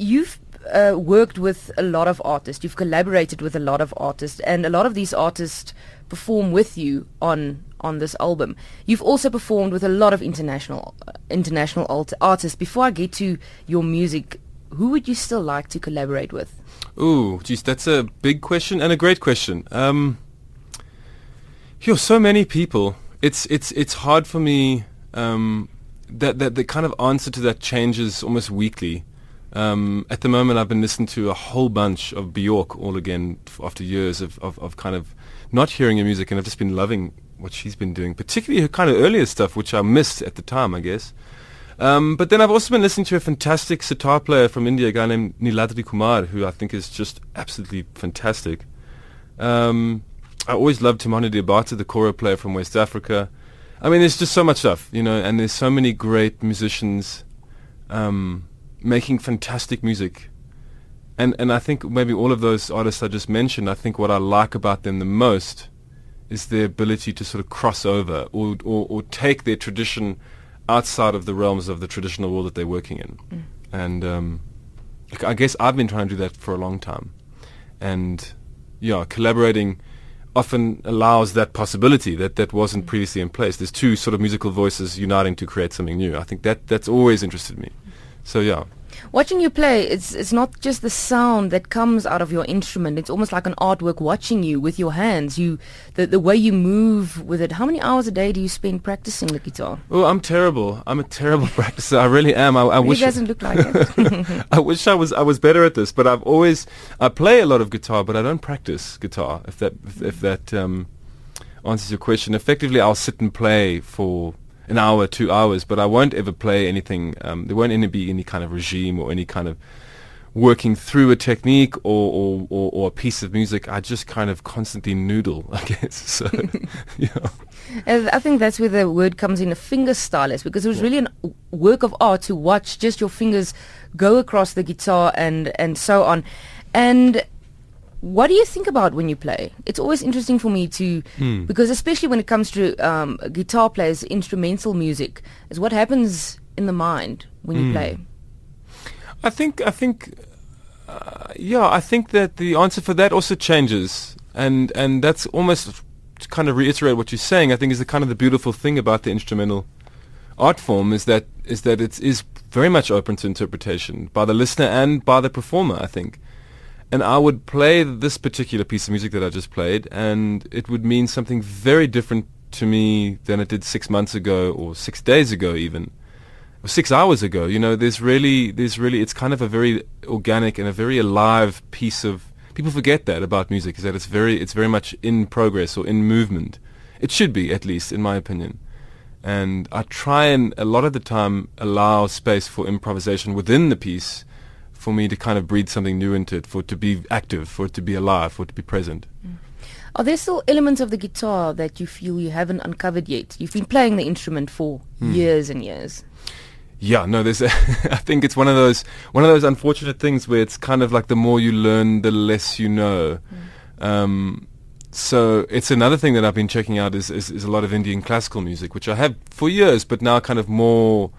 you've uh, worked with a lot of artists. You've collaborated with a lot of artists, and a lot of these artists perform with you on on this album. You've also performed with a lot of international uh, international alt- artists. Before I get to your music, who would you still like to collaborate with? Ooh, geez, that's a big question and a great question. Um, you're so many people. It's it's it's hard for me. Um, that that the kind of answer to that changes almost weekly. Um, at the moment, I've been listening to a whole bunch of Bjork all again after years of, of, of kind of not hearing her music, and I've just been loving what she's been doing, particularly her kind of earlier stuff, which I missed at the time, I guess. Um, but then I've also been listening to a fantastic sitar player from India, a guy named Niladri Kumar, who I think is just absolutely fantastic. Um, I always loved Toumani Diabaté, the kora player from West Africa. I mean, there's just so much stuff, you know, and there's so many great musicians um, making fantastic music. And and I think maybe all of those artists I just mentioned, I think what I like about them the most is their ability to sort of cross over or, or, or take their tradition outside of the realms of the traditional world that they're working in. Mm. And um, I guess I've been trying to do that for a long time. And yeah, collaborating often allows that possibility that that wasn't previously in place. There's two sort of musical voices uniting to create something new. I think that that's always interested me. So yeah. Watching you play, it's it's not just the sound that comes out of your instrument. It's almost like an artwork watching you with your hands. You the the way you move with it. How many hours a day do you spend practicing the guitar? Oh, I'm terrible. I'm a terrible practicer. I really am. I, I wish it doesn't look like it. I wish I was I was better at this, but I've always I play a lot of guitar, but I don't practice guitar. If that if, if that um, answers your question, effectively, I'll sit and play for an hour, two hours, but I won't ever play anything. Um, there won't any be any kind of regime or any kind of working through a technique or, or, or, or, a piece of music. I just kind of constantly noodle, I guess. So, yeah. I think that's where the word comes in, a finger stylist, because it was really a work of art to watch just your fingers go across the guitar and, and so on. And what do you think about when you play? It's always interesting for me to, hmm. because especially when it comes to um, guitar players, instrumental music, is what happens in the mind when you hmm. play. I think, I think, uh, yeah, I think that the answer for that also changes, and and that's almost to kind of reiterate what you're saying. I think is the kind of the beautiful thing about the instrumental art form is that is that it is very much open to interpretation by the listener and by the performer. I think and I would play this particular piece of music that I just played, and it would mean something very different to me than it did six months ago or six days ago, even or six hours ago. You know, there's really, there's really, it's kind of a very organic and a very alive piece of. People forget that about music is that it's very, it's very much in progress or in movement. It should be, at least, in my opinion. And I try and a lot of the time allow space for improvisation within the piece for me to kind of breathe something new into it, for it to be active, for it to be alive, for it to be present. Mm. Are there still elements of the guitar that you feel you haven't uncovered yet? You've been playing the instrument for mm. years and years. Yeah, no, there's. A I think it's one of those one of those unfortunate things where it's kind of like the more you learn, the less you know. Mm. Um, so it's another thing that I've been checking out is, is, is a lot of Indian classical music, which I have for years, but now kind of more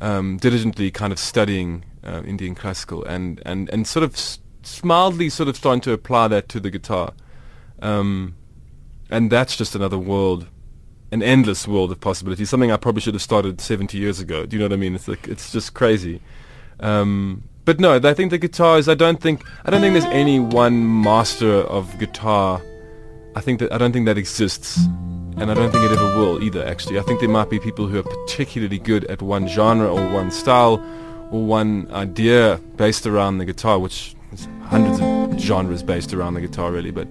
um, diligently kind of studying uh, Indian classical and, and, and sort of s- mildly sort of starting to apply that to the guitar. Um, and that's just another world, an endless world of possibilities. Something I probably should have started 70 years ago. Do you know what I mean? It's like it's just crazy. Um, but no, I think the guitar is. I don't think I don't think there's any one master of guitar. I think that I don't think that exists and I don't think it ever will either, actually. I think there might be people who are particularly good at one genre or one style one idea based around the guitar, which is hundreds of genres based around the guitar, really. But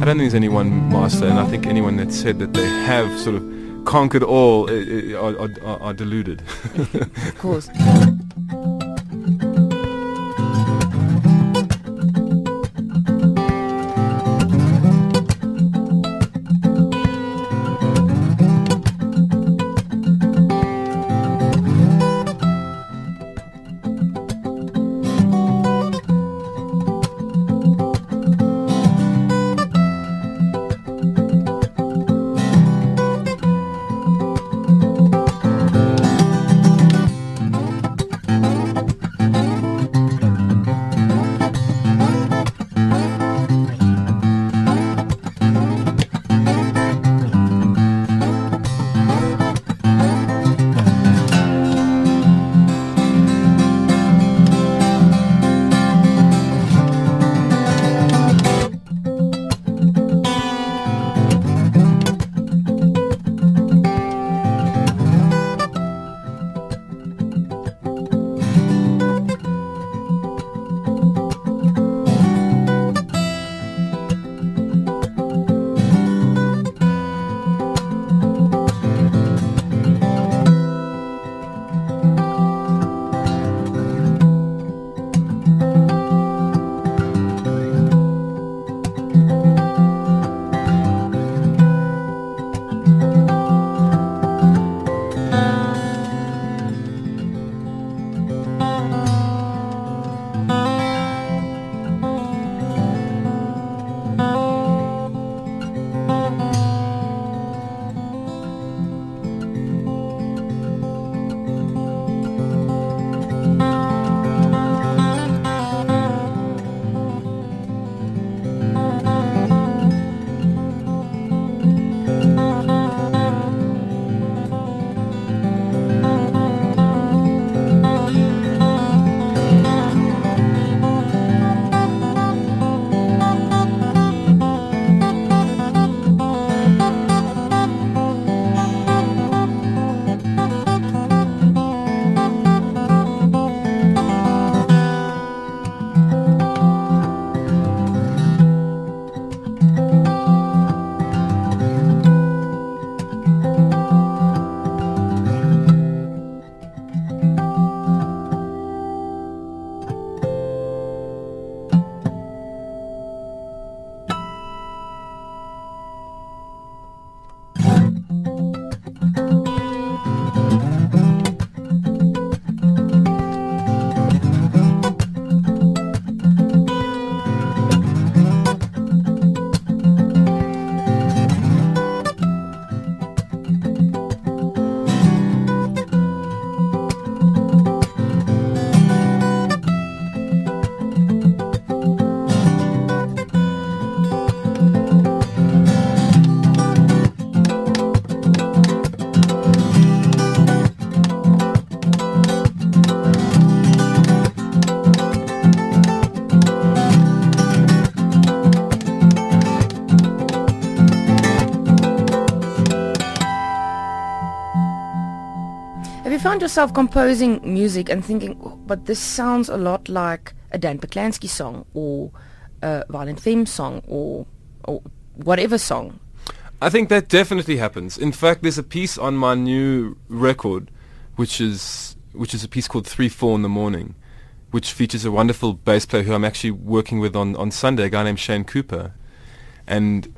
I don't think there's any one master, and I think anyone that said that they have sort of conquered all eh, eh, are, are, are deluded. of course. Found yourself composing music and thinking, oh, but this sounds a lot like a Dan Patlansky song or a Violent Femme song or, or whatever song? I think that definitely happens. In fact, there's a piece on my new record, which is which is a piece called Three Four in the Morning, which features a wonderful bass player who I'm actually working with on, on Sunday, a guy named Shane Cooper. And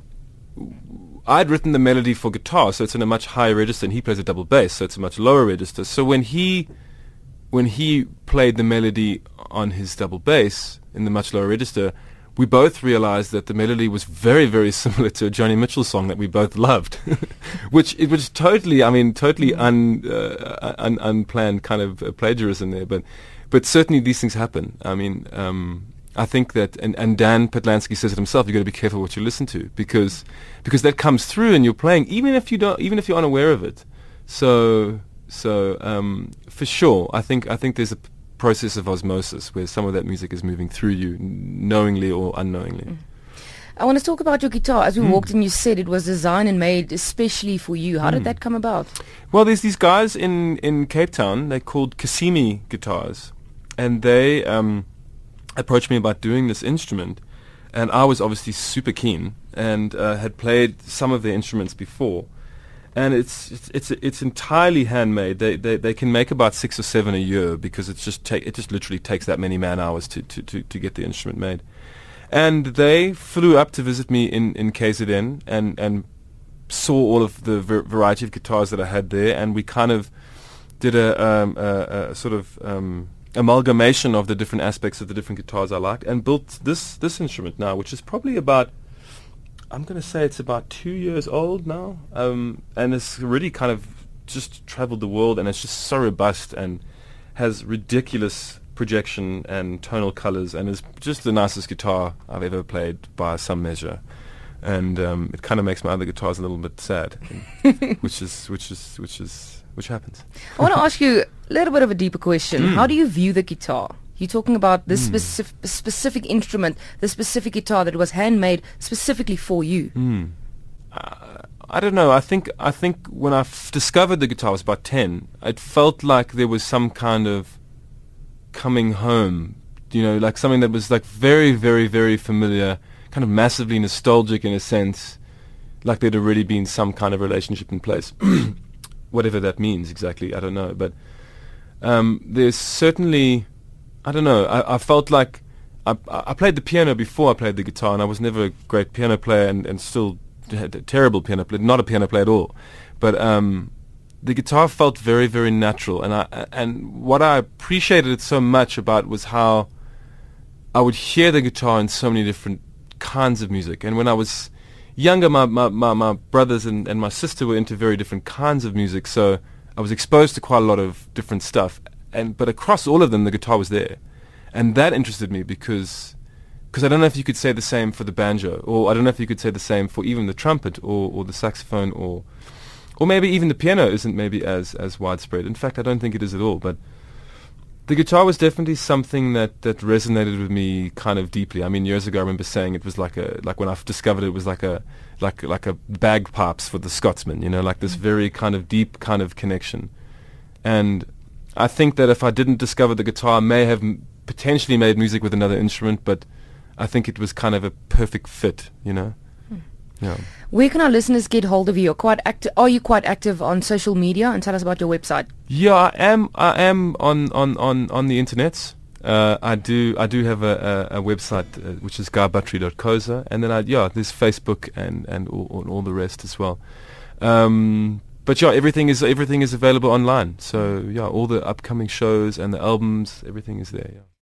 I'd written the melody for guitar, so it's in a much higher register, and he plays a double bass, so it's a much lower register. So when he when he played the melody on his double bass in the much lower register, we both realized that the melody was very, very similar to a Joni Mitchell song that we both loved, which it was totally, I mean, totally un, uh, un, unplanned kind of plagiarism there, but but certainly these things happen. I mean, um, I think that, and, and Dan Patlansky says it himself. You've got to be careful what you listen to because because that comes through and you're playing, even if you don't, even if you're unaware of it. So so um, for sure, I think I think there's a process of osmosis where some of that music is moving through you, knowingly or unknowingly. Mm. I want to talk about your guitar. As we mm. walked in, you said it was designed and made especially for you. How mm. did that come about? Well, there's these guys in, in Cape Town. They're called Cassini guitars, and they um, approached me about doing this instrument, and I was obviously super keen and uh, had played some of their instruments before and it's it's it's, it's entirely handmade. They, they they can make about six or seven a year because it's just take it just literally takes that many man hours to, to, to, to get the instrument made. And they flew up to visit me in, in KZN and and saw all of the ver- variety of guitars that I had there, and we kind of did a, um, a, a sort of um, amalgamation of the different aspects of the different guitars I liked, and built this this instrument now, which is probably about I'm going to say it's about two years old now, um, and it's really kind of just traveled the world, and it's just so robust and has ridiculous projection and tonal colors, and is just the nicest guitar I've ever played by some measure. And um, it kind of makes my other guitars a little bit sad, which is which is which is which happens. I want to ask you a little bit of a deeper question. Mm. How do you view the guitar? You're talking about this mm. specific, specific instrument, the specific guitar that was handmade specifically for you. Mm. Uh, I don't know. I think I think when I f- discovered the guitar, I was about ten. It felt like there was some kind of coming home. You know, like something that was like very, very, very familiar, kind of massively nostalgic in a sense, like there'd already been some kind of relationship in place. Whatever that means exactly, I don't know. But um, there's certainly I don't know. I, I felt like I, I played the piano before I played the guitar, and I was never a great piano player, and, and still had a terrible piano player, not a piano player at all. But um, the guitar felt very, very natural, and I and what I appreciated it so much about was how I would hear the guitar in so many different kinds of music. And when I was younger, my my, my, my brothers and, and my sister were into very different kinds of music, so I was exposed to quite a lot of different stuff and but across all of them, the guitar was there, and that interested me because because I don't know if you could say the same for the banjo, or I don't know if you could say the same for even the trumpet or, or the saxophone, or or maybe even the piano isn't maybe as as widespread. In fact, I don't think it is at all. But the guitar was definitely something that, that resonated with me kind of deeply. I mean, years ago, I remember saying it was like a like when I discovered it, it was like a like like a bagpipes for the Scotsman. You know, like this mm. very kind of deep kind of connection, and I think that if I didn't discover the guitar, I may have m- potentially made music with another instrument, but I think it was kind of a perfect fit, you know. Yeah. Where can our listeners get hold of you? Are quite active? Are you quite active on social media? And tell us about your website. Yeah, I am. I am on on on on the internet. Uh, I do. I do have a, a, a website uh, which is guybuttery.coza, and then I yeah, there's Facebook and and all, all, all the rest as well. Um, but yeah, everything is everything is available online. So yeah, all the upcoming shows and the albums, everything is there. Yeah.